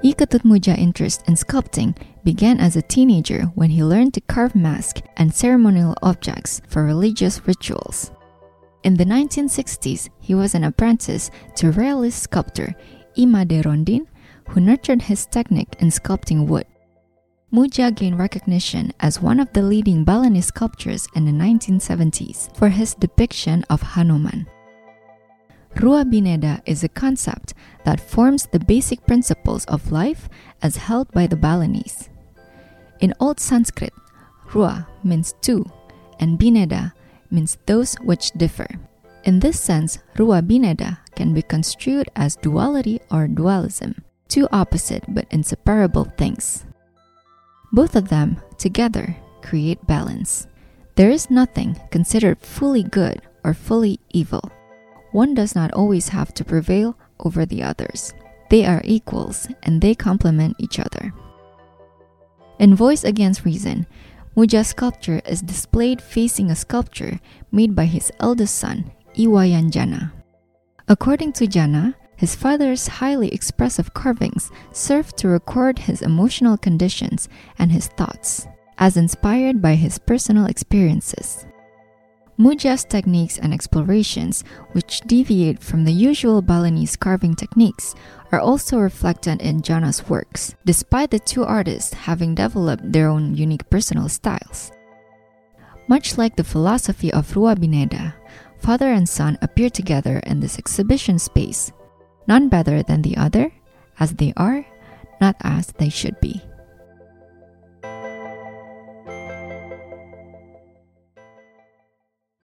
I Ketut Muja interest in sculpting began as a teenager when he learned to carve masks and ceremonial objects for religious rituals. In the 1960s, he was an apprentice to realist sculptor Ima de Rondin, who nurtured his technique in sculpting wood. Muja gained recognition as one of the leading Balinese sculptors in the 1970s for his depiction of Hanuman. Rwa Bhineda is a concept that forms the basic principles of life as held by the Balinese. In Old Sanskrit, Rwa means two, and Bhineda means those which differ. In this sense, Rwa Bhineda can be construed as duality or dualism, two opposite but inseparable things. Both of them, together, create balance. There is nothing considered fully good or fully evil. One does not always have to prevail over the others. They are equals and they complement each other. In Voice Against Reason, Muja's sculpture is displayed facing a sculpture made by his eldest son, I Wayan Jana. According to Jana, his father's highly expressive carvings served to record his emotional conditions and his thoughts, as inspired by his personal experiences. Muja's techniques and explorations, which deviate from the usual Balinese carving techniques, are also reflected in Jana's works, despite the two artists having developed their own unique personal styles. Much like the philosophy of Rwa Bhineda, father and son appear together in this exhibition space, none better than the other, as they are, not as they should be.